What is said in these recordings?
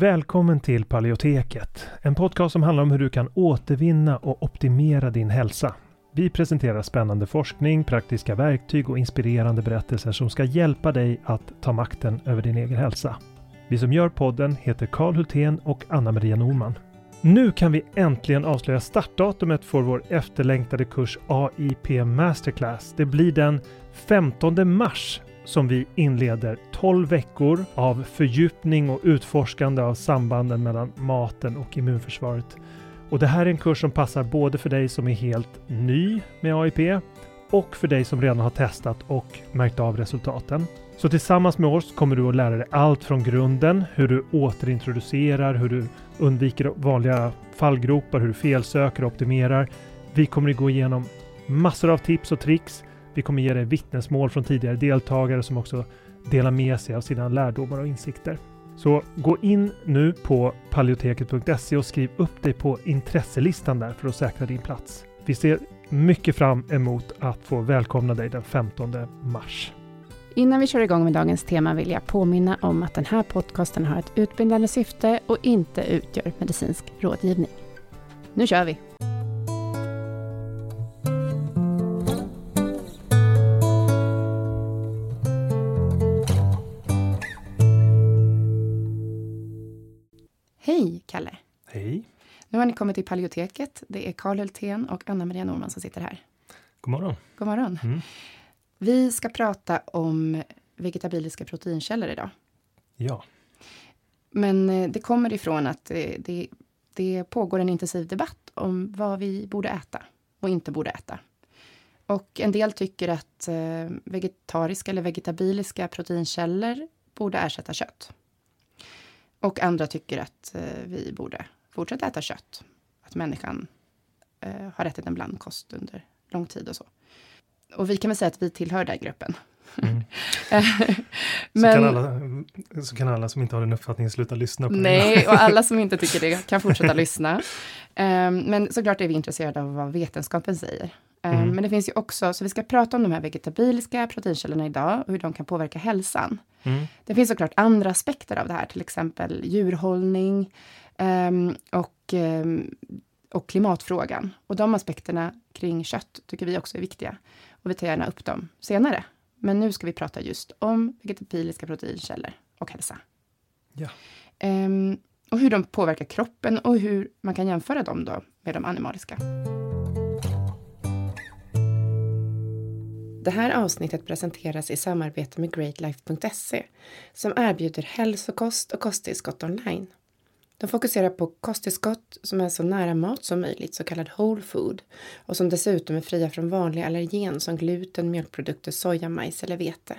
Välkommen till Paleoteket, en podcast som handlar om hur du kan återvinna och optimera din hälsa. Vi presenterar spännande forskning, praktiska verktyg och inspirerande berättelser som ska hjälpa dig att ta makten över din egen hälsa. Vi som gör podden heter Karl Hultén och Anna-Maria Norman. Nu kan vi äntligen avslöja startdatumet för vår efterlängtade kurs AIP Masterclass. Det blir den 15 mars som vi inleder 12 veckor av fördjupning och utforskande av sambanden mellan maten och immunförsvaret. Och det här är en kurs som passar både för dig som är helt ny med AIP och för dig som redan har testat och märkt av resultaten. Så tillsammans med oss kommer du att lära dig allt från grunden, hur du återintroducerar, hur du undviker vanliga fallgropar, hur du felsöker och optimerar. Vi kommer att gå igenom massor av tips och tricks. Vi kommer ge dig vittnesmål från tidigare deltagare som också delar med sig av sina lärdomar och insikter. Så gå in nu på paleoteket.se och skriv upp dig på intresselistan där för att säkra din plats. Vi ser mycket fram emot att få välkomna dig den 15 mars. Innan vi kör igång med dagens tema vill jag påminna om att den här podcasten har ett utbildande syfte och inte utgör medicinsk rådgivning. Nu kör vi! Kommit till Paleoteket. Det är Karl Hultén och Anna-Maria Norman som sitter här. God morgon! God morgon! Mm. Vi ska prata om vegetabiliska proteinkällor idag. Ja. Men eh, det kommer ifrån att det, det, det pågår en intensiv debatt om vad vi borde äta och inte borde äta. Och en del tycker att eh, vegetariska eller vegetabiliska proteinkällor borde ersätta kött. Och andra tycker att eh, vi borde fortsätta äta kött. Att människan eh, har ätit en blandkost under lång tid och så. Och vi kan väl säga att vi tillhör den gruppen. Mm. Men, så, kan alla, så kan alla som inte har den uppfattningen sluta lyssna på nej, och alla som inte tycker det kan fortsätta lyssna. Um, men såklart är vi intresserade av vad vetenskapen säger. Um, Mm. Men det finns ju också, så vi ska prata om de här vegetabiliska proteinkällorna idag och hur de kan påverka hälsan. Mm. Det finns såklart andra aspekter av det här, till exempel djurhållning ehm, och, ehm, och klimatfrågan. Och de aspekterna kring kött tycker vi också är viktiga. Och vi tar gärna upp dem senare. Men nu ska vi prata just om vegetabiliska proteinkällor och hälsa. Ja. Ehm, och hur de påverkar kroppen och hur man kan jämföra dem då med de animaliska. Det här avsnittet presenteras i samarbete med greatlife.se som erbjuder hälsokost och kosttillskott online. De fokuserar på kosttillskott som är så nära mat som möjligt, så kallad whole food, och som dessutom är fria från vanliga allergen som gluten, mjölkprodukter, soja, majs eller vete.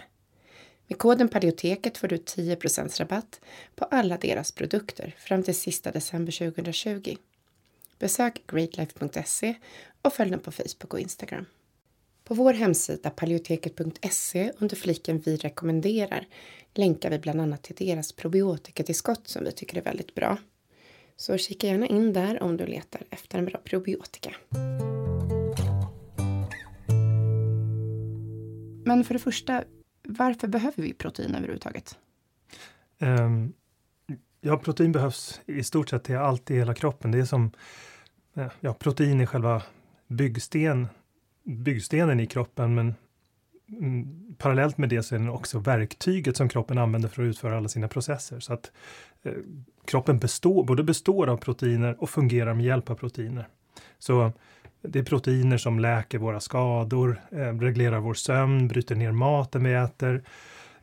Med koden Paleoteket får du 10% rabatt på alla deras produkter fram till sista december 2020. Besök greatlife.se och följ dem på Facebook och Instagram. På vår hemsida paleoteket.se under fliken Vi rekommenderar länkar vi bland annat till deras probiotikatillskott som vi tycker är väldigt bra. Så kika gärna in där om du letar efter en bra probiotika. Men för det första, varför behöver vi protein överhuvudtaget? Ehm, ja, protein behövs i stort sett till allt i hela kroppen. Det är som eh, ja, protein är själva byggsten, byggstenen i kroppen, men Mm, parallellt med det så är den också verktyget som kroppen använder för att utföra alla sina processer. Så att eh, kroppen består, både består av proteiner och fungerar med hjälp av proteiner. Så det är proteiner som läker våra skador, eh, reglerar vår sömn, bryter ner maten vi äter,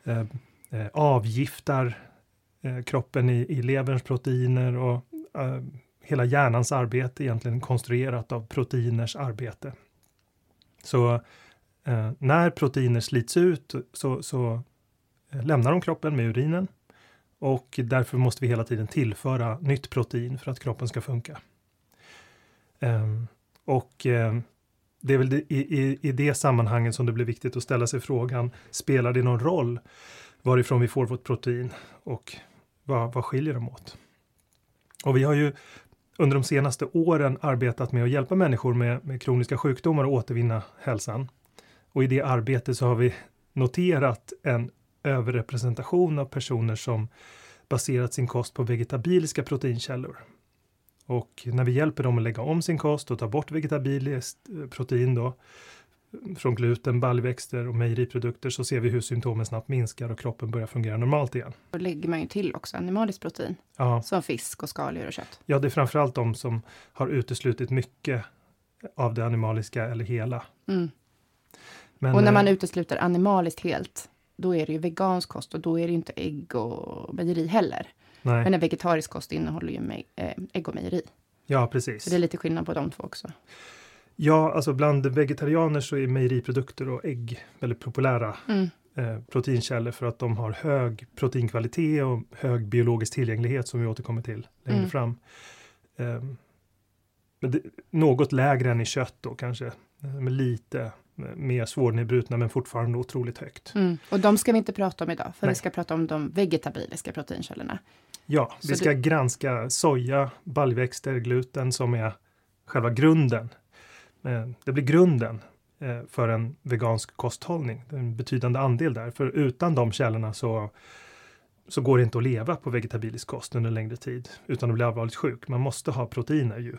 eh, eh avgiftar eh, kroppen i, i leverns proteiner och eh, hela hjärnans arbete egentligen konstruerat av proteiners arbete. Så eh, när proteiner slits ut så, så eh, lämnar de kroppen med urinen och därför måste vi hela tiden tillföra nytt protein för att kroppen ska funka. Eh, och eh, det är väl det, i, i, i det sammanhanget som det blir viktigt att ställa sig frågan, spelar det någon roll varifrån vi får vårt protein och vad, vad skiljer dem åt? Och vi har ju under de senaste åren arbetat med att hjälpa människor med, med kroniska sjukdomar att återvinna hälsan. Och i det arbetet så har vi noterat en överrepresentation av personer som baserat sin kost på vegetabiliska proteinkällor. Och när vi hjälper dem att lägga om sin kost och ta bort vegetabiliskt eh, protein då, från gluten, baljväxter och mejeriprodukter så ser vi hur symptomen snabbt minskar och kroppen börjar fungera normalt igen. Då lägger man ju till också animaliskt protein, Ja, som fisk och skaldjur och kött. ja det är framförallt de som har uteslutit mycket av det animaliska eller hela. Mm. Men, och när eh, man utesluter animaliskt helt, då är det ju vegansk kost och då är det inte ägg och mejeri heller. nej, Men en vegetarisk kost innehåller ju äh, ägg och mejeri. ja, precis. Så det är lite skillnad på de två också. Ja, alltså bland vegetarianer så är mejeriprodukter och ägg väldigt populära Mm. eh, proteinkällor för att de har hög proteinkvalitet och hög biologisk tillgänglighet som vi återkommer till längre Mm. fram. Något lägre än i kött då kanske, eh, med lite eh, mer svårnedbrutna men fortfarande otroligt högt. Mm. Och de ska vi inte prata om idag, för Nej. vi ska prata om de vegetabiliska proteinkällorna. Ja, Så vi ska det- granska soja, baljväxter, gluten som är själva grunden. Eh, Det blir grunden för en vegansk kosthållning. En betydande andel där, för utan de källorna så, så går det inte att leva på vegetabilisk kost under längre tid utan att bli allvarligt sjuk. Man måste ha proteiner ju.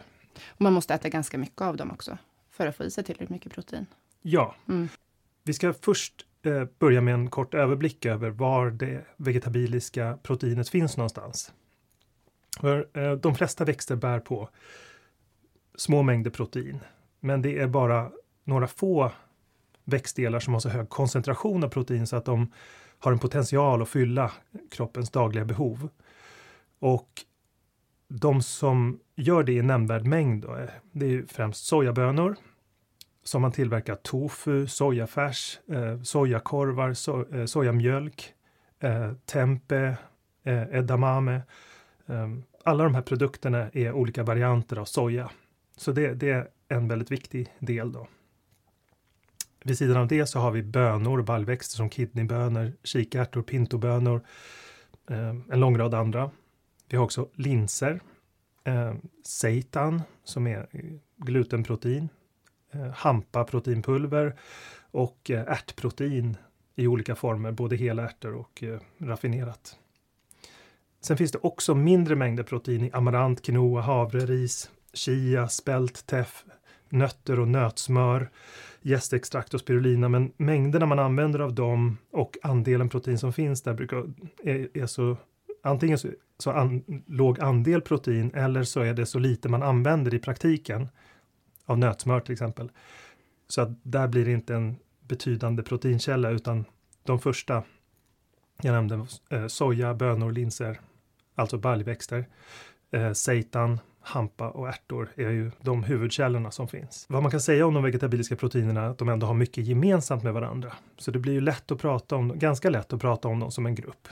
Och man måste äta ganska mycket av dem också, för att få i sig tillräckligt mycket protein. Ja, Mm. vi ska först eh, börja med en kort överblick över var det vegetabiliska proteinet finns någonstans. För, eh, de flesta växter bär på små mängder protein, men det är bara några få växtdelar som har så hög koncentration av protein så att de har en potential att fylla kroppens dagliga behov. Och de som gör det i nämnvärd mängd, då, eh, det är främst sojabönor, som man tillverkar tofu, sojafärs, eh, sojakorvar, so, eh, sojamjölk, eh, tempe, eh, edamame. Ehm, alla de här produkterna är olika varianter av soja. Så det, det är en väldigt viktig del då. Vid sidan av det så har vi bönor och baljväxter som kidneybönor, kikärtor, pintobönor, ehm, en lång rad andra. Vi har också linser, eh, seitan som är eh, glutenprotein, eh, hampa proteinpulver och eh, ärtprotein i olika former, både hela ärtor och eh, raffinerat. Sen finns det också mindre mängder protein i amarant, quinoa, havre, ris, chia, spelt, teff, nötter och nötsmör, jästextrakt och spirulina. Men mängderna man använder av dem och andelen protein som finns där brukar, är, är så antingen så, så an, låg andel protein eller så är det så lite man använder i praktiken av nötsmör till exempel. Så att där blir det inte en betydande proteinkälla utan de första jag nämnde eh, soja, bönor, linser, alltså baljväxter, eh, seitan, hampa och ärtor är ju de huvudkällorna som finns. Vad man kan säga om de vegetabiliska proteinerna är att de ändå har mycket gemensamt med varandra. Så det blir ju lätt att prata om, ganska lätt att prata om dem som en grupp.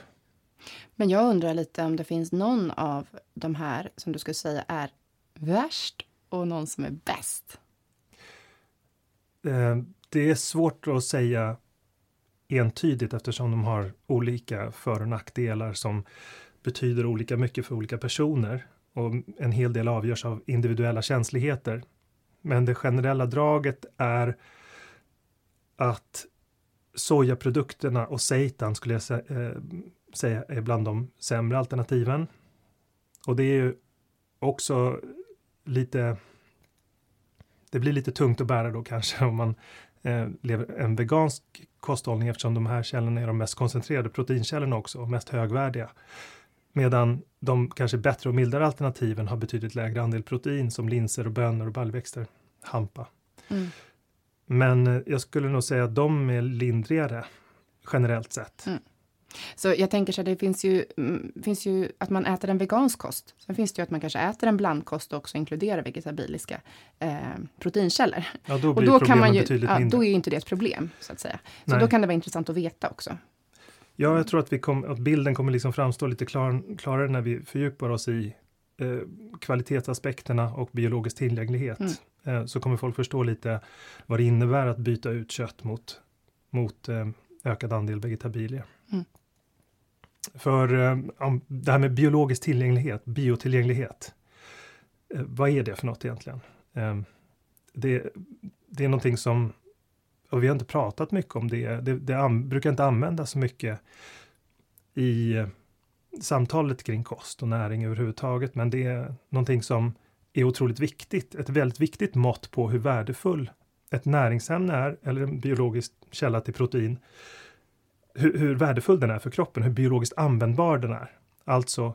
Men jag undrar lite om det finns någon av de här som du skulle säga är värst och någon som är bäst. Eh, det är svårt att säga entydigt eftersom de har olika för och nackdelar som betyder olika mycket för olika personer och en hel del avgörs av individuella känsligheter. Men det generella draget är att sojaprodukterna och seitan skulle jag eh, säga är bland de sämre alternativen. Och det är ju också lite det blir lite tungt att bära då kanske om man eh, lever en vegansk kosthållning eftersom de här källorna är de mest koncentrerade proteinkällorna också och mest högvärdiga. Medan de kanske bättre och mildare alternativen har betydligt lägre andel protein som linser och bönor och baljväxter, hampa. Mm. Men eh, jag skulle nog säga att de är lindrigare generellt sett. Mm. Så jag tänker så här, det finns ju, mm, finns ju att man äter en vegansk kost. Sen finns det ju att man kanske äter en blandkost och också inkluderar vegetabiliska eh, proteinkällor. Ja, då Och blir då kan man ju, betydligt ja, mindre. då är ju inte det ett problem så att säga. Så Nej. då kan det vara intressant att veta också. Ja, jag tror att, vi kom, att bilden kommer liksom framstå lite klar, klarare när vi fördjupar oss i eh, kvalitetsaspekterna och biologisk tillgänglighet. Mm. Eh, så kommer folk förstå lite vad det innebär att byta ut kött mot, mot eh, ökad andel vegetabilier. Mm. För eh, det här med biologisk tillgänglighet, biotillgänglighet. Eh, vad är det för något egentligen? Eh, det, det är någonting som och vi har inte pratat mycket om det. Det, det an, brukar inte användas så mycket i, samtalet kring kost och näring överhuvudtaget, men det är någonting som är otroligt viktigt, ett väldigt viktigt mått på hur värdefull ett näringsämne är, eller en biologisk källa till protein, hur, hur värdefull den är för kroppen, hur biologiskt användbar den är. Alltså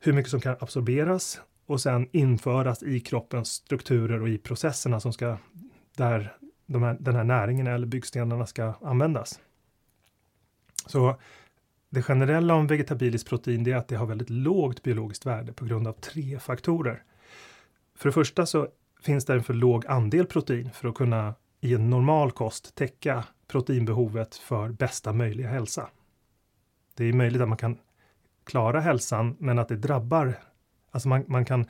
hur mycket som kan absorberas och sen införas i kroppens strukturer och i processerna som ska, där de här, den här näringen eller byggstenarna ska användas. Så det generella om vegetabiliskt protein är att det har väldigt lågt biologiskt värde på grund av tre faktorer. För det första så finns det en för låg andel protein för att kunna i en normal kost täcka proteinbehovet för bästa möjliga hälsa. Det är möjligt att man kan klara hälsan, men att det drabbar, alltså man, man kan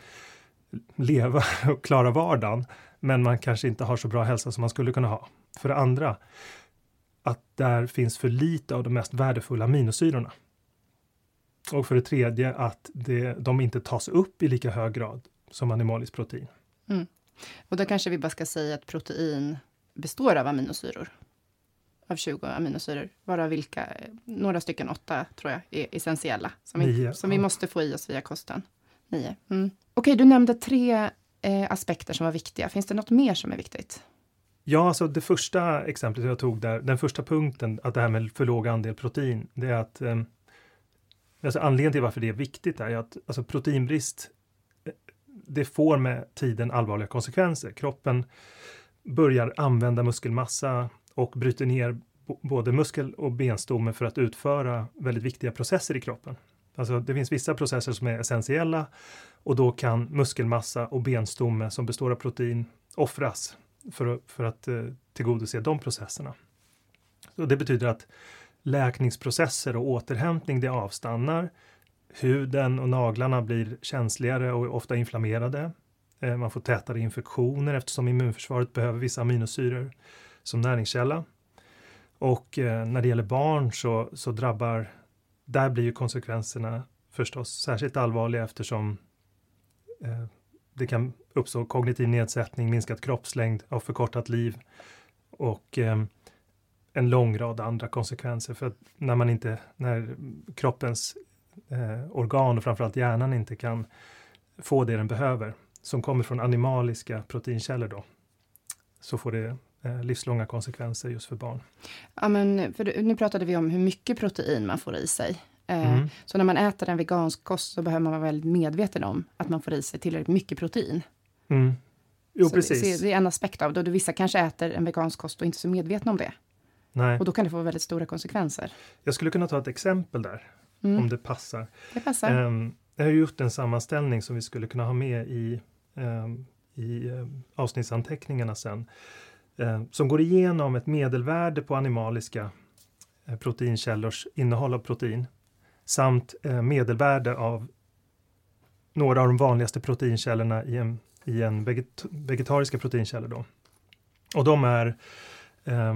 leva och klara vardagen, men man kanske inte har så bra hälsa som man skulle kunna ha. För det andra, att där finns för lite av de mest värdefulla aminosyrorna. Och för det tredje att det, de inte tas upp i lika hög grad som animaliskt protein. Mm. Och då kanske vi bara ska säga att protein består av aminosyror. Av 20 aminosyror, varav vilka, några stycken, åtta tror jag, är essentiella. Som, vi, som vi måste få i oss via kosten. Nio. Mm. Okej, du nämnde tre eh, aspekter som var viktiga. Finns det något mer som är viktigt? Ja, alltså det första exemplet jag tog där, den första punkten, att det här med för låg andel protein, det är att eh, alltså anledningen till varför det är viktigt är att alltså proteinbrist, eh, det får med tiden allvarliga konsekvenser. Kroppen börjar använda muskelmassa och bryter ner både muskel och benstomme för att utföra väldigt viktiga processer i kroppen. Alltså det finns vissa processer som är essentiella och då kan muskelmassa och benstomme som består av protein offras för, att, för att eh, tillgodose de processerna. Så det betyder att läkningsprocesser och återhämtning det avstannar. Huden och naglarna blir känsligare och ofta inflammerade. Eh, man får tätare infektioner eftersom immunförsvaret behöver vissa aminosyror som näringskälla. Och eh, när det gäller barn så, så drabbar, där blir ju konsekvenserna förstås särskilt allvarliga eftersom eh, det kan uppstå kognitiv nedsättning, minskad kroppslängd och förkortat liv och eh, en lång rad andra konsekvenser. För att när man inte, när kroppens eh, organ och framförallt hjärnan inte kan få det den behöver, som kommer från animaliska proteinkällor då, så får det livslånga konsekvenser just för barn. Ja, men för nu pratade vi om hur mycket protein man får i sig. Eh, mm. Så när man äter en vegansk kost så behöver man vara väldigt medveten om att man får i sig tillräckligt mycket protein. Mm. Jo, så precis. Det, är en aspekt av det. Och vissa kanske äter en vegansk kost och inte är så medvetna om det. Nej. Och då kan det få väldigt stora konsekvenser. Jag skulle kunna ta ett exempel där, mm. om det passar. Det passar. Um, jag har gjort en sammanställning som vi skulle kunna ha med i, um, i um, avsnittsanteckningarna sen. Eh, som går igenom ett medelvärde på animaliska eh, proteinkällors innehåll av protein samt eh, medelvärde av några av de vanligaste proteinkällorna i en, i en veget vegetariska proteinkällor. Då. Och de är eh,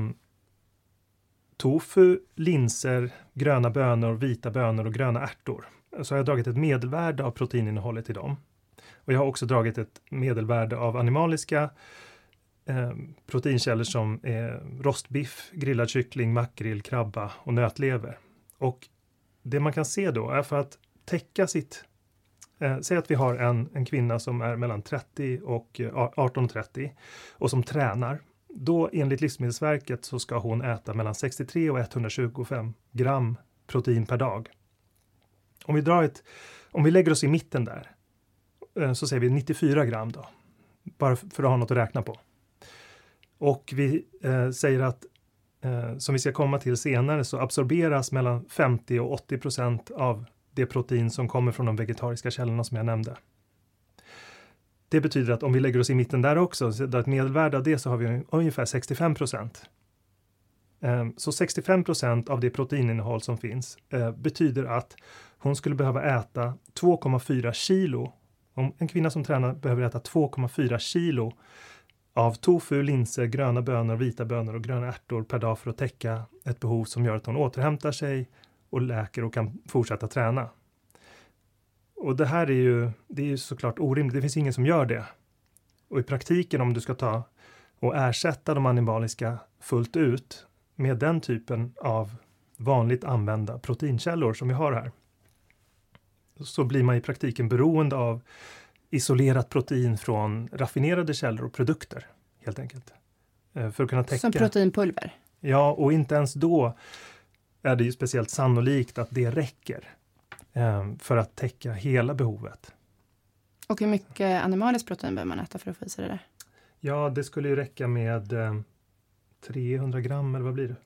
tofu, linser, gröna bönor, vita bönor och gröna ärtor. Så jag har dragit ett medelvärde av proteininnehållet i dem. Och jag har också dragit ett medelvärde av animaliska eh, proteinkällor som är rostbiff, grillad kyckling, makrill, krabba och nötlever. Och det man kan se då är för att täcka sitt Eh, säg att vi har en, en kvinna som är mellan 30 och eh, 18 och 30 och som tränar. Då enligt Livsmedelsverket så ska hon äta mellan 63 och 125 gram protein per dag. Om vi, drar ett, om vi lägger oss i mitten där eh, så säger vi 94 gram då. Bara för att ha något att räkna på. Och vi eh, säger att eh, som vi ska komma till senare så absorberas mellan 50 och 80 procent av det protein som kommer från de vegetariska källorna som jag nämnde. Det betyder att om vi lägger oss i mitten där också, så ett medelvärde av det så har vi ungefär 65 procent. Ehm, så 65 procent av det proteininnehåll som finns eh, betyder att hon skulle behöva äta 2,4 kilo. Om en kvinna som tränar behöver äta 2,4 kilo av tofu, linser, gröna bönor, vita bönor och gröna ärtor per dag för att täcka ett behov som gör att hon återhämtar sig, och läker och kan fortsätta träna. Och det här är ju, det är ju såklart orimligt. Det finns ingen som gör det. Och i praktiken om du ska ta och ersätta de animaliska fullt ut med den typen av vanligt använda proteinkällor som vi har här. så blir man i praktiken beroende av isolerat protein från raffinerade källor och produkter, helt enkelt. Eh, för att kunna täcka. Som proteinpulver? Ja, och inte ens då är det ju speciellt sannolikt att det räcker eh, för att täcka hela behovet. Och hur mycket animaliskt protein behöver man äta för att få i sig det där? Ja, det skulle ju räcka med eh, 300 gram, eller vad blir det?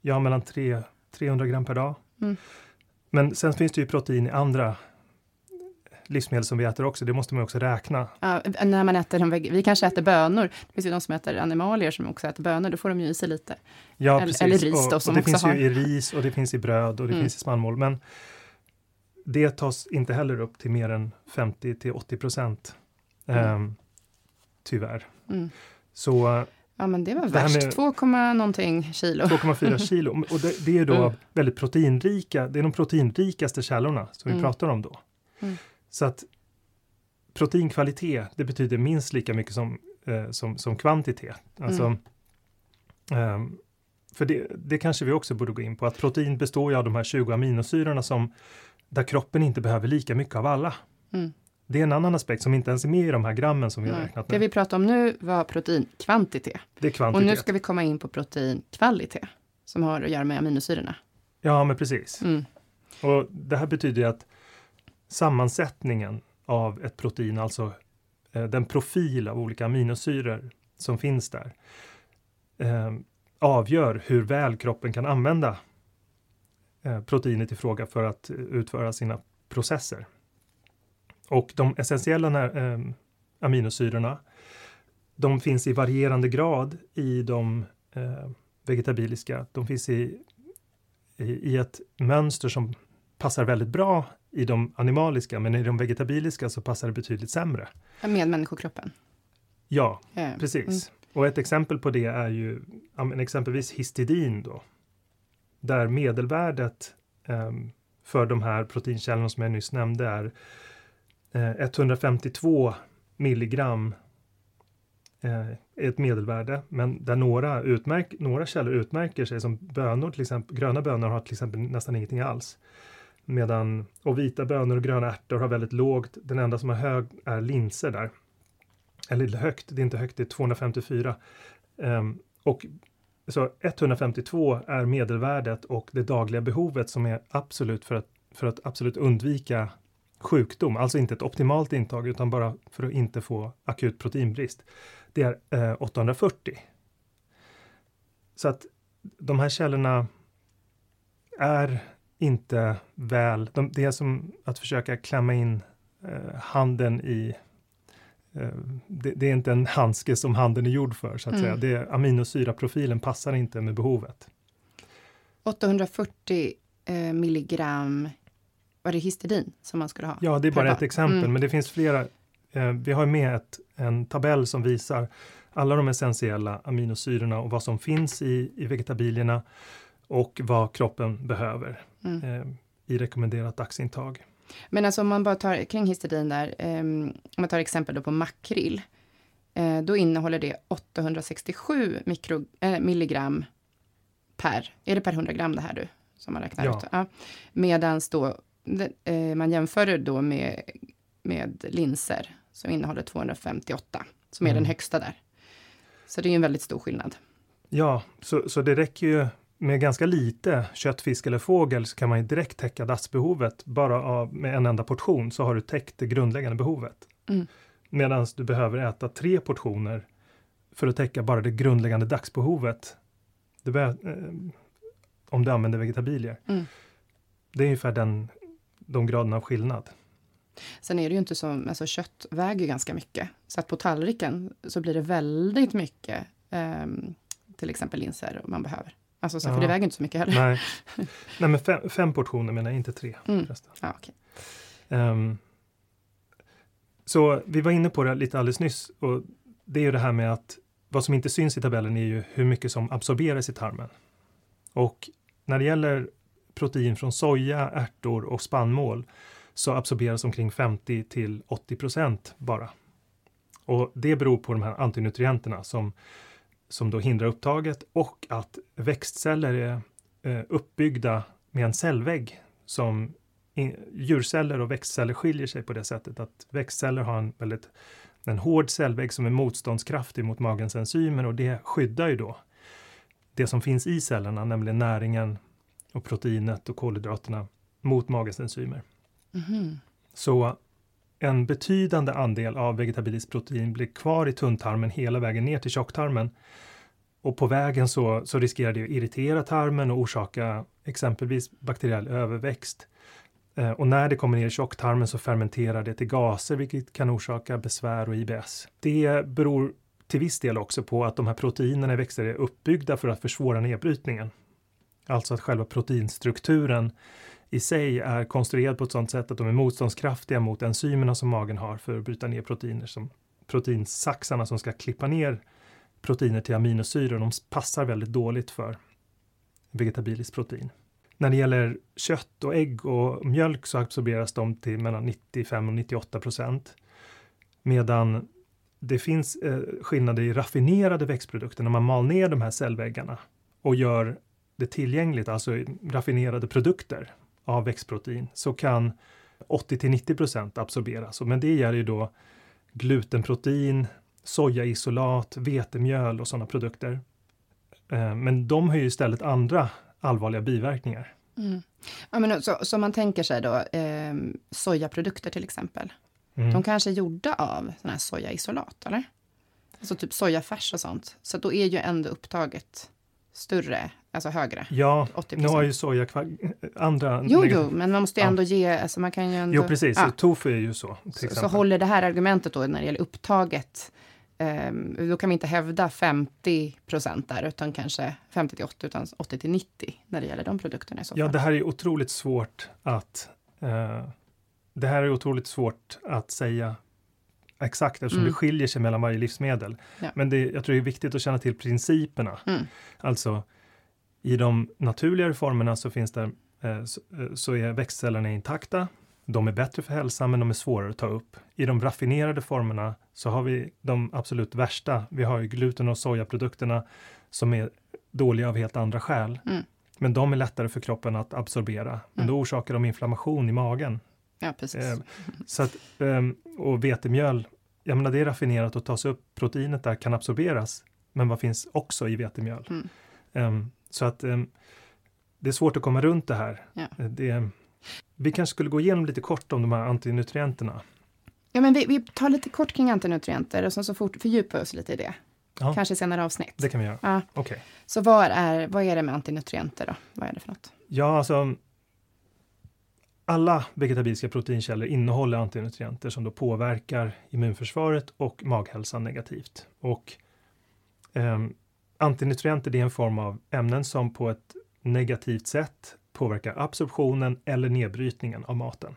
Ja, mellan 3, 300 gram per dag. Mm. Men sen finns det ju protein i andra livsmedel som vi äter också. Det måste man också räkna. Ja, när man äter, vi kanske äter bönor. Det finns ju de som äter animalier som också äter bönor. Då får de ju i sig lite. Ja, eller, precis. eller ris då, och, som och det finns har... ju i ris och det finns i bröd och det Mm. finns i spannmål. Men det tas inte heller upp till mer än 50 till 80 procent. Mm. ehm, tyvärr. Mm. Så Ja, men det var Det värst. med- 2, någonting kilo. 2,4 kilo. Och det, det är då Mm. väldigt proteinrika, det är de proteinrikaste källorna som vi Mm. pratar om då. Så att proteinkvalitet, det betyder minst lika mycket som, eh, som, som kvantitet. Alltså, Mm. ehm, för det, det kanske vi också borde gå in på, att protein består ju av de här 20 aminosyrorna som där kroppen inte behöver lika mycket av alla. Mm. Det är en annan aspekt som inte ens är med i de här grammen som vi har räknat Det nu. vi pratade om nu var proteinkvantitet. Det är Och kvantitet. nu ska vi komma in på proteinkvalitet. Som har att göra med aminosyrorna. Ja, men precis. Mm. Och det här betyder ju att sammansättningen av ett protein, alltså eh, den profil av olika aminosyror som finns där, eh, avgör hur väl kroppen kan använda eh, proteinet i fråga för att utföra sina processer. Och de essentiella när, eh, aminosyrorna, de finns i varierande grad i de eh, vegetabiliska. De finns i, i, i ett mönster som passar väldigt bra i de animaliska, men i de vegetabiliska så passar det betydligt sämre. Med människokroppen. Ja, Eh, precis. Mm. Och ett exempel på det är ju ja, exempelvis histidin då. Där medelvärdet ehm, för de här proteinkällorna som jag nyss nämnde är eh, 152 milligram eh, är ett medelvärde, men där några, utmärk, några källor utmärker sig som bönor, till exempel gröna bönor har till exempel nästan ingenting alls. Medan, och vita bönor och gröna ärtor har väldigt lågt, den enda som har hög är linser där. Eller högt, det är inte högt, det är 254. Um, ehm, och så 152 är medelvärdet och det dagliga behovet som är absolut för att, för att absolut undvika sjukdom, alltså inte ett optimalt intag utan bara för att inte få akut proteinbrist. Det är eh, 840. Så att de här källorna är inte väl, de, det är som att försöka klämma in eh, handen i eh, det, det är inte en handske som handen är gjord för, så att Mm. säga. Det, aminosyraprofilen passar inte med behovet. 840 eh, milligram, var det histidin som man skulle ha? Ja, det är bara dag? ett exempel, Mm. men det finns flera. Eh, vi har med ett, en tabell som visar alla de essentiella aminosyrorna och vad som finns i, i vegetabilierna och vad kroppen behöver Mm. eh, i rekommenderat dagsintag. Men alltså om man bara tar kring histidin där, ehm, om man tar exempel då på makrill, eh, då innehåller det 867 mikro, eh, milligram per, är det per 100 gram det här du, som man räknar Ja. ut? Ja. Medans då, man jämför det då med, med linser som innehåller 258, som är Mm. den högsta där. Så det är ju en väldigt stor skillnad. Ja, så, så det räcker ju med ganska lite kött, fisk eller fågel så kan man ju direkt täcka dagsbehovet. Bara av, med en enda portion så har du täckt det grundläggande behovet. Mm. Medan du behöver äta tre portioner för att täcka bara det grundläggande dagsbehovet. Du be, eh, om du använder vegetabilier. Mm. Det är ungefär den, de graderna av skillnad. Sen är det ju inte som, alltså kött väger ganska mycket. Så att på tallriken så blir det väldigt mycket, ehm, till exempel linser man behöver. Alltså så, Ja. för det väger inte så mycket heller. Nej, Nej men fem, fem portioner menar jag, inte tre. Mm. Ja, okej. Ehm, så vi var inne på det lite alldeles nyss och det är ju det här med att vad som inte syns i tabellen är ju hur mycket som absorberas i tarmen. Och när det gäller protein från soja, ärtor och spannmål så absorberas omkring 50 till 80 procent bara. Och det beror på de här antinutrienterna som, som då hindrar upptaget och att växtceller är eh, uppbyggda med en cellvägg som djurceller och växtceller skiljer sig på det sättet att växtceller har en väldigt en hård cellvägg som är motståndskraftig mot magens enzymer och det skyddar ju då det som finns i cellerna, nämligen näringen och proteinet och kolhydraterna mot magens enzymer. Mhm. Så en betydande andel av vegetabiliskt protein blir kvar i tunntarmen hela vägen ner till tjocktarmen. Och på vägen så, så riskerar det att irritera tarmen och orsaka exempelvis bakteriell överväxt. Eh, och när det kommer ner i tjocktarmen så fermenterar det till gaser vilket kan orsaka besvär och IBS. Det beror till viss del också på att de här proteinerna i växter är uppbyggda för att försvåra nedbrytningen. Alltså att själva proteinstrukturen i sig är konstruerad på ett sådant sätt att de är motståndskraftiga mot enzymerna som magen har för att bryta ner proteiner som proteinsaxarna som ska klippa ner proteiner till aminosyror. De passar väldigt dåligt för vegetabiliskt protein. När det gäller kött och ägg och mjölk så absorberas de till mellan 95 och 98 procent. Medan det finns eh, skillnader i raffinerade växtprodukter när man mal ner de här cellväggarna och gör det tillgängligt, alltså raffinerade produkter av växtprotein, så kan 80 till 90 procent absorberas. Men det gäller ju då glutenprotein, sojaisolat, vetemjöl och sådana produkter. Eh, Men de har ju istället andra allvarliga biverkningar. Mm. Ja, men så, så man tänker sig då eh, sojaprodukter till exempel. Mm. De kanske är gjorda av sån här sojaisolat, eller? Alltså typ sojafärs och sånt. Så då är ju ändå upptaget större, alltså högre. Ja, 80 nu har ju soja andra... Jo, jo, men man måste ju Ja. ändå ge, alltså man kan ju ändå... Jo, precis. Ja. Tofu är ju så. Så, så håller det här argumentet då när det gäller upptaget, ehm, då kan vi inte hävda 50 procent där, utan kanske 50 till 80, utan 80 till 90 när det gäller de produkterna i så Ja, fall. det här är otroligt svårt att... Eh, det här är otroligt svårt att säga exakt eftersom Mm. det skiljer sig mellan varje livsmedel. Ja. Men det, jag tror det är viktigt att känna till principerna. Mm. Alltså, i de naturligare formerna så finns det eh, så, eh, så är växtcellerna intakta. De är bättre för hälsan, men de är svårare att ta upp. I de raffinerade formerna så har vi de absolut värsta. Vi har gluten och sojaprodukterna som är dåliga av helt andra skäl. Mm. Men de är lättare för kroppen att absorbera. Men Mm. då orsakar de inflammation i magen. Ja, precis. Eh, så att, ehm, och vetemjöl, jag menar det är raffinerat och tas upp, proteinet där kan absorberas. Men vad finns också i vetemjöl? Mm. Ehm, så att ehm, det är svårt att komma runt det här. Ja. Eh, Det, vi kanske skulle gå igenom lite kort om de här antinutrienterna. Ja, men vi, vi tar lite kort kring antinutrienter och sen så fort fördjupar oss lite i det. Ja. Kanske senare avsnitt. Det kan vi göra. Ja, Okej. så vad är, vad är det med antinutrienter då? Vad är det för något? Ja, alltså alla vegetabiliska proteinkällor innehåller antinutrienter som då påverkar immunförsvaret och maghälsan negativt. Och ehm, antinutrienter det är en form av ämnen som på ett negativt sätt påverkar absorptionen eller nedbrytningen av maten.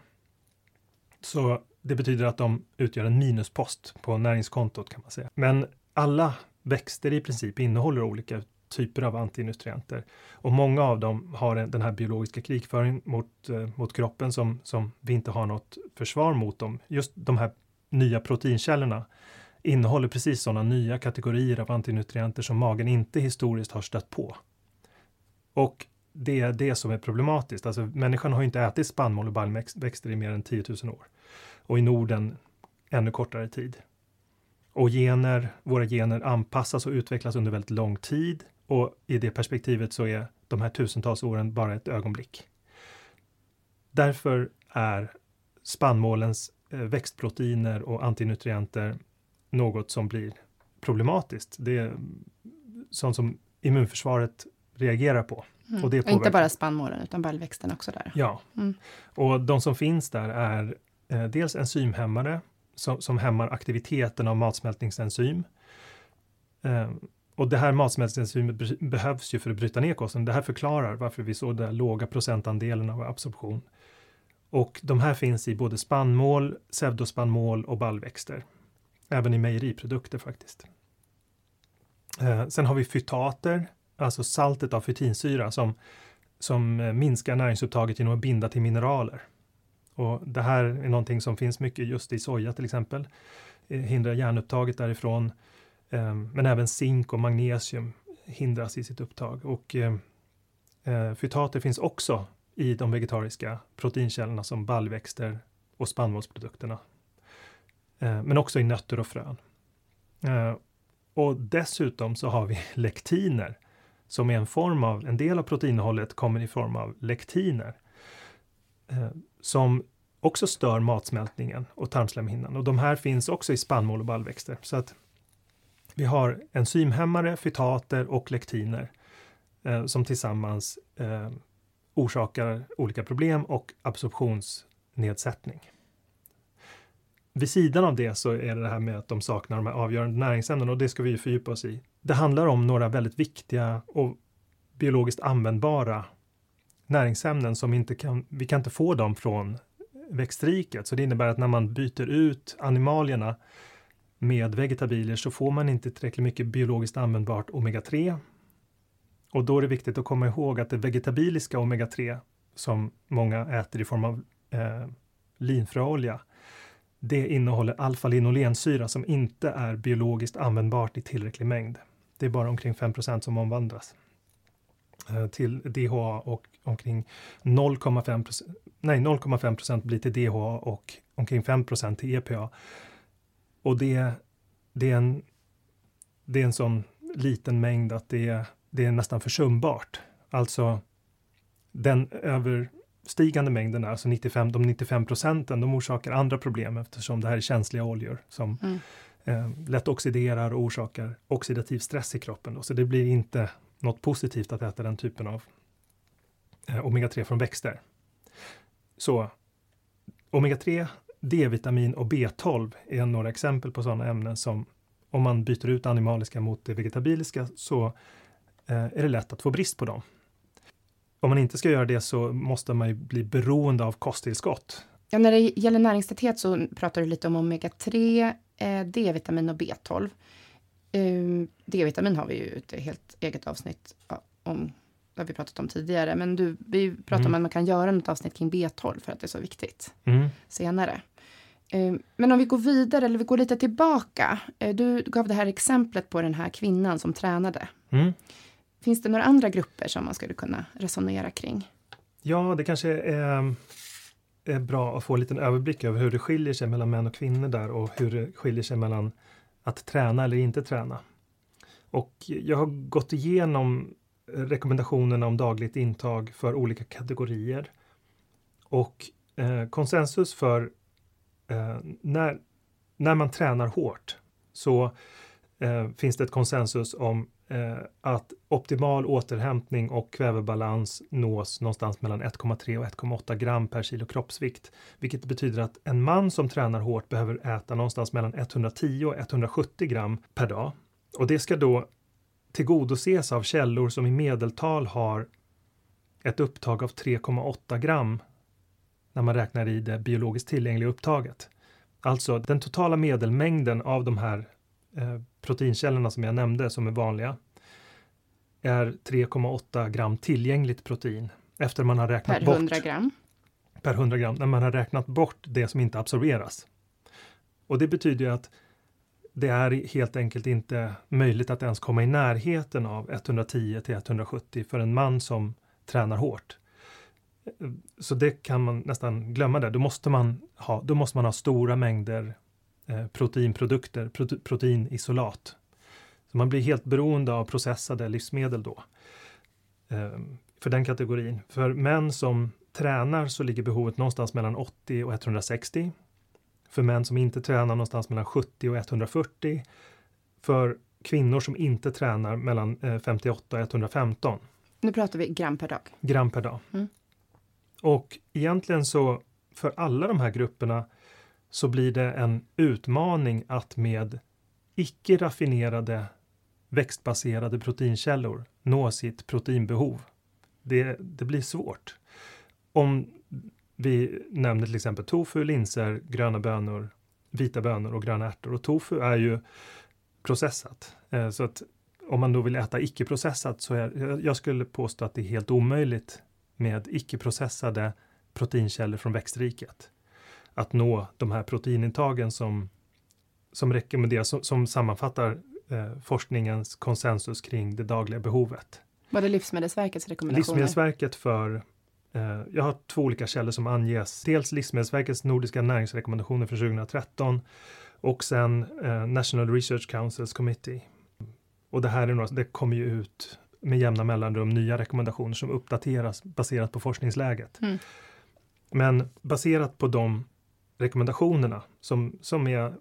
Så det betyder att de utgör en minuspost på näringskontot kan man säga. Men alla växter i princip innehåller olika typer av antinutrienter. Och många av dem har den här biologiska krigföringen mot, eh, mot kroppen som, som vi inte har något försvar mot dem. Just de här nya proteinkällorna innehåller precis sådana nya kategorier av antinutrienter som magen inte historiskt har stött på. Och det är det som är problematiskt. Alltså människan har ju inte ätit spannmål och baljväxter i mer än 10 000 år. Och i Norden ännu kortare tid. Och gener, våra gener anpassas och utvecklas under väldigt lång tid. Och i det perspektivet så är de här tusentals åren bara ett ögonblick. Därför är spannmålens eh, växtproteiner och antinutrienter något som blir problematiskt. Det är sånt som immunförsvaret reagerar på. Mm. Och det inte påverkar. bara spannmålen, utan baljväxten också där. Ja, Mm. och de som finns där är eh, dels enzymhämmare som, som hämmar aktiviteten av matsmältningsenzym. Eh, och det här matsmältningsenzymet be- behövs ju för att bryta ner kosten. Det här förklarar varför vi såg den låga procentandelen av absorption. Och de här finns i både spannmål, pseudospannmål och baljväxter. Även i mejeriprodukter faktiskt. Eh, sen har vi fytater, alltså saltet av fytinsyra som som eh, minskar näringsupptaget genom att binda till mineraler. Och det här är någonting som finns mycket just i soja till exempel. Eh, Hindrar järnupptaget därifrån. Eh, Men även zink och magnesium hindras i sitt upptag. Och eh, eh, fytater finns också i de vegetariska proteinkällorna som baljväxter och spannmålsprodukterna. Eh, men också i nötter och frön. Eh, och dessutom så har vi lektiner som är en form av, en del av proteininnehållet kommer i form av lektiner eh, som också stör matsmältningen och tarmslemhinnan. Och de här finns också i spannmål och baljväxter. Så att vi har enzymhämmare, fytater och lektiner eh, som tillsammans eh, orsakar olika problem och absorptionsnedsättning. Vid sidan av det så är det det här med att de saknar de här avgörande näringsämnena och det ska vi fördjupa oss i. Det handlar om några väldigt viktiga och biologiskt användbara näringsämnen som inte kan, vi kan inte få dem från växtriket. Så det innebär att när man byter ut animalierna med vegetabilier så får man inte tillräckligt mycket biologiskt användbart omega-3. Och då är det viktigt att komma ihåg att det vegetabiliska omega-3 som många äter i form av eh, linfröolja, det innehåller alfa-linolensyra som inte är biologiskt användbart i tillräcklig mängd. Det är bara omkring 5% som omvandlas eh, till DHA och omkring 0,5 procent blir till DHA och omkring 5% till EPA. Och det, det, är en, det är en sån liten mängd att det, det är nästan försumbart. Alltså den över överstigande mängden, alltså 95, de 95 procenten, de orsakar andra problem eftersom det här är känsliga oljor som mm. eh, lätt oxiderar och orsakar oxidativ stress i kroppen. Då. Så det blir inte något positivt att äta den typen av eh, omega-3 från växter. Så omega-3, D-vitamin och B12 är några exempel på sådana ämnen som om man byter ut animaliska mot det vegetabiliska så eh, är det lätt att få brist på dem. Om man inte ska göra det så måste man ju bli beroende av kosttillskott. Ja, när det gäller näringstäthet så pratar du lite om omega-3, eh, D-vitamin och B12. Um, D-vitamin har vi ju ett helt eget avsnitt om det har vi pratat om tidigare, men du, vi pratade mm. om att man kan göra något avsnitt kring B12 för att det är så viktigt mm. senare. Eh, men om vi går vidare, eller vi går lite tillbaka. Eh, du gav det här exemplet på den här kvinnan som tränade. Mm. Finns det några andra grupper som man skulle kunna resonera kring? Ja, det kanske är, är bra att få en liten överblick över hur det skiljer sig mellan män och kvinnor där och hur det skiljer sig mellan att träna eller inte träna. Och jag har gått igenom rekommendationerna om dagligt intag för olika kategorier. Och eh, konsensus för eh, när, när man tränar hårt så eh, finns det ett konsensus om eh, att optimal återhämtning och kvävebalans nås någonstans mellan 1,3 och 1,8 gram per kilo kroppsvikt. Vilket betyder att en man som tränar hårt behöver äta någonstans mellan 110 och 170 gram per dag. Och det ska då tillgodoses av källor som i medeltal har ett upptag av 3,8 gram när man räknar i det biologiskt tillgängliga upptaget. Alltså den totala medelmängden av de här proteinkällorna som jag nämnde som är vanliga är 3,8 gram tillgängligt protein efter man har räknat per bort 100 gram. Per 100 gram, när man har räknat bort det som inte absorberas. Och det betyder ju att det är helt enkelt inte möjligt att ens komma i närheten av 110 till 170 för en man som tränar hårt. Så det kan man nästan glömma där. Då måste man ha, då måste man ha stora mängder eh, proteinprodukter, prote, proteinisolat. Så man blir helt beroende av processade livsmedel då. Eh, för den kategorin. För män som tränar så ligger behovet någonstans mellan 80 och 160 för män som inte tränar någonstans mellan 70 och 140. För kvinnor som inte tränar mellan 58 och 115. Nu pratar vi gram per dag. Gram per dag. Mm. Och egentligen så för alla de här grupperna så blir det en utmaning att med icke raffinerade växtbaserade proteinkällor nå sitt proteinbehov. Det, det blir svårt. Om vi nämner till exempel tofu, linser, gröna bönor, vita bönor och gröna ärtor. Och tofu är ju processat. Eh, så att om man då vill äta icke-processat så är, jag skulle påstå att det är helt omöjligt med icke-processade proteinkällor från växtriket. Att nå de här proteinintagen som, som rekommenderas, som, som sammanfattar eh, forskningens konsensus kring det dagliga behovet. Var det Livsmedelsverkets rekommendationer? Livsmedelsverket för Eh, jag har två olika källor som anges. Dels Livsmedelsverkets nordiska näringsrekommendationer för 2013 och sen eh, National Research Councils Committee. Och det här är några, det kommer ju ut med jämna mellanrum nya rekommendationer som uppdateras baserat på forskningsläget. Mm. Men baserat på de rekommendationerna som, som är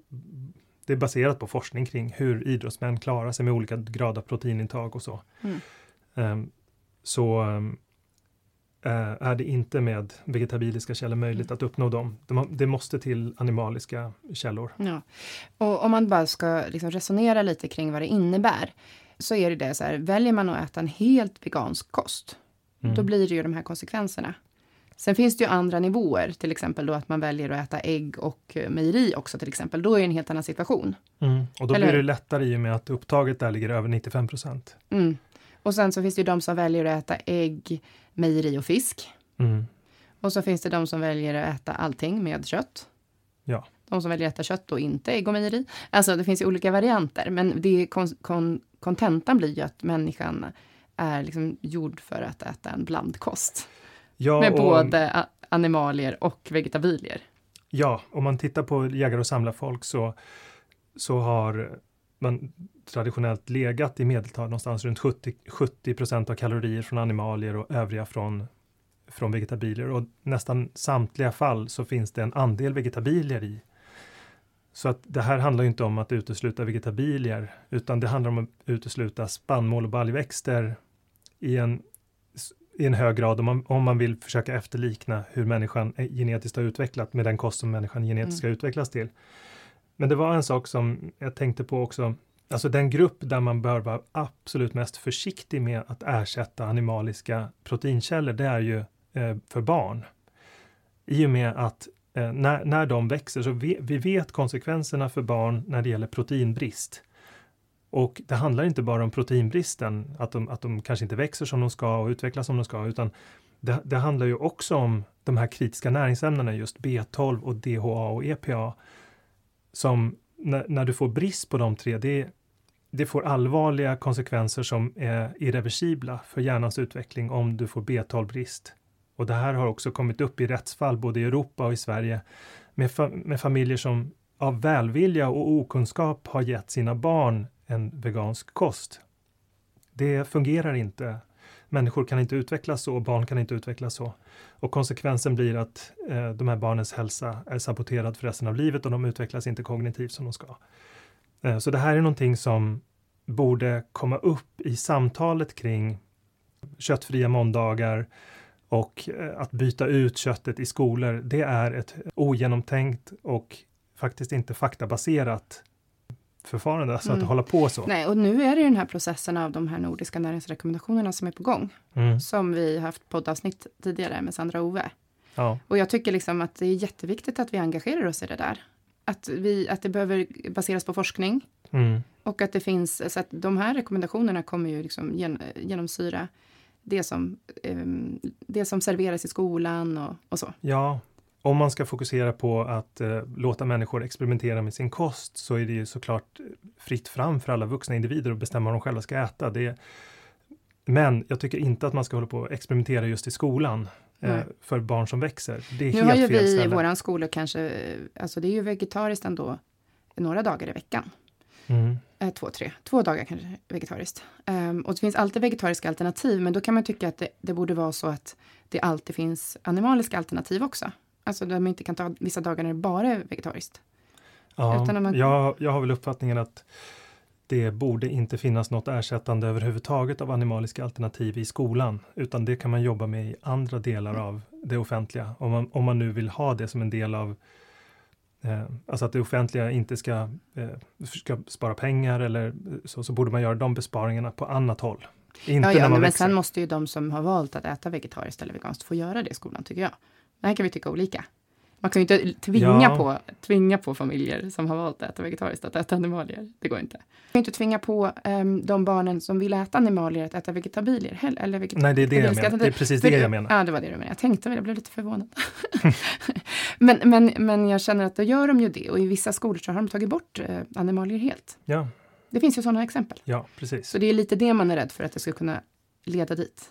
det är baserat på forskning kring hur idrottsmän klarar sig med olika grad av proteinintag och så. Mm. Um, så um, är det inte med vegetabiliska källor möjligt att uppnå dem. De, det måste till animaliska källor. Ja. Och om man bara ska liksom resonera lite kring vad det innebär så är det det så här, väljer man att äta en helt vegansk kost, mm. då blir det ju de här konsekvenserna. Sen finns det ju andra nivåer, till exempel då att man väljer att äta ägg och mejeri också till exempel. Då är det en helt annan situation. Mm. Och då Eller? blir det lättare i och med att upptaget där ligger över 95 procent. Mm. Och sen så finns det ju de som väljer att äta ägg, mejeri och fisk. Mm. Och så finns det de som väljer att äta allting med kött. Ja. De som väljer att äta kött och inte ägg och mejeri. Alltså det finns ju olika varianter, men det kon, kon, kontentan blir ju att människan är liksom gjord för att äta en blandkost. Ja, med och, både animalier och vegetabilier. Ja, om man tittar på jägare och samlarfolk så, så har man traditionellt legat i medeltal någonstans runt 70, 70 procent av kalorier från animalier och övriga från, från vegetabilier. Och nästan samtliga fall så finns det en andel vegetabilier i. Så att det här handlar inte om att utesluta vegetabilier, utan det handlar om att utesluta spannmål och baljväxter i en, i en hög grad om man, om man vill försöka efterlikna hur människan genetiskt har utvecklat med den kost som människan genetiskt ska mm. utvecklas till. Men det var en sak som jag tänkte på också. Alltså den grupp där man bör vara absolut mest försiktig med att ersätta animaliska proteinkällor, det är ju eh, för barn. I och med att eh, när, när de växer så vi, vi vet konsekvenserna för barn när det gäller proteinbrist. Och det handlar inte bara om proteinbristen, att de, att de kanske inte växer som de ska och utvecklas som de ska, utan det, det handlar ju också om de här kritiska näringsämnena, just B12 och DHA och EPA, som när, när, du får brist på de tre, det, det får allvarliga konsekvenser som är irreversibla för hjärnans utveckling om du får B12-brist. Och det här har också kommit upp i rättsfall både i Europa och i Sverige med, fa med familjer som av välvilja och okunskap har gett sina barn en vegansk kost. Det fungerar inte. Människor kan inte utvecklas så, barn kan inte utvecklas så. Och konsekvensen blir att eh, de här barnens hälsa är saboterad för resten av livet och de utvecklas inte kognitivt som de ska. Eh, så det här är någonting som borde komma upp i samtalet kring köttfria måndagar och eh, att byta ut köttet i skolor. Det är ett ogenomtänkt och faktiskt inte faktabaserat förfarande, alltså mm. att hålla på så. Nej, och nu är det den här processen av de här nordiska näringsrekommendationerna som är på gång. Mm. Som vi haft poddavsnitt tidigare med Sandra Ove. Ja. Och jag tycker liksom att det är jätteviktigt att vi engagerar oss i det där. Att, vi, att det behöver baseras på forskning. Mm. Och att det finns, så att de här rekommendationerna kommer ju liksom gen, genomsyra det som, um, det som serveras i skolan och, och så. Ja, om man ska fokusera på att eh, låta människor experimentera med sin kost så är det ju såklart fritt fram för alla vuxna individer att bestämma vad de själva ska äta. Det, men jag tycker inte att man ska hålla på och experimentera just i skolan eh, för barn som växer. Det är nu helt har ju vi i våran skola kanske, alltså det är ju vegetariskt ändå några dagar i veckan. Mm. Eh, två, tre, två dagar kanske vegetariskt. Um, och det finns alltid vegetariska alternativ, men då kan man tycka att det, det borde vara så att det alltid finns animaliska alternativ också. Alltså där man inte kan ta vissa dagar när det bara är vegetariskt. Ja, man... jag, jag har väl uppfattningen att det borde inte finnas något ersättande överhuvudtaget av animaliska alternativ i skolan, utan det kan man jobba med i andra delar mm. av det offentliga. Om man, om man nu vill ha det som en del av eh, Alltså att det offentliga inte ska, eh, ska spara pengar eller så, så borde man göra de besparingarna på annat håll. Inte ja, ja, men växer. sen måste ju de som har valt att äta vegetariskt eller veganskt få göra det i skolan, tycker jag. Det här kan vi tycka olika. Man kan ju inte tvinga, ja. på, tvinga på familjer som har valt att äta vegetariskt att äta animalier. Det går inte. Man kan inte tvinga på um, de barnen som vill äta animalier att äta vegetabilier. Eller vegetab Nej, det är det jag menar. Det är precis det jag menar. Ja, det var det du menade. Jag tänkte väl, jag blev lite förvånad. men, men, men jag känner att då gör de ju det och i vissa skolor så har de tagit bort uh, animalier helt. Ja. Det finns ju sådana exempel. Ja, precis. Så det är lite det man är rädd för att det ska kunna leda dit.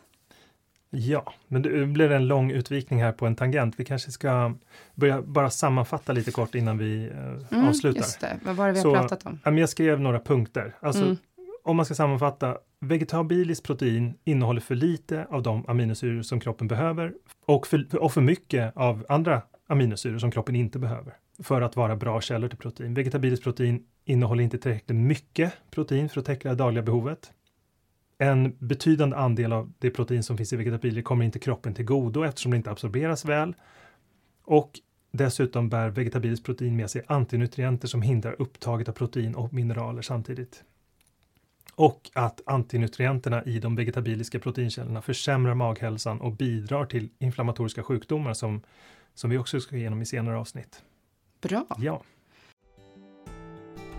Ja, men det blir en lång utvikning här på en tangent. Vi kanske ska börja bara sammanfatta lite kort innan vi eh, mm, avslutar. Just det. Vad var det vi har pratat om? Jag skrev några punkter. Alltså, mm. Om man ska sammanfatta, vegetabiliskt protein innehåller för lite av de aminosyror som kroppen behöver och för, och för mycket av andra aminosyror som kroppen inte behöver för att vara bra källor till protein. Vegetabiliskt protein innehåller inte tillräckligt mycket protein för att täcka det dagliga behovet. En betydande andel av det protein som finns i vegetabilier kommer inte kroppen till godo eftersom det inte absorberas väl. Och dessutom bär vegetabiliskt protein med sig antinutrienter som hindrar upptaget av protein och mineraler samtidigt. Och att antinutrienterna i de vegetabiliska proteinkällorna försämrar maghälsan och bidrar till inflammatoriska sjukdomar som, som vi också ska gå igenom i senare avsnitt. Bra! Ja.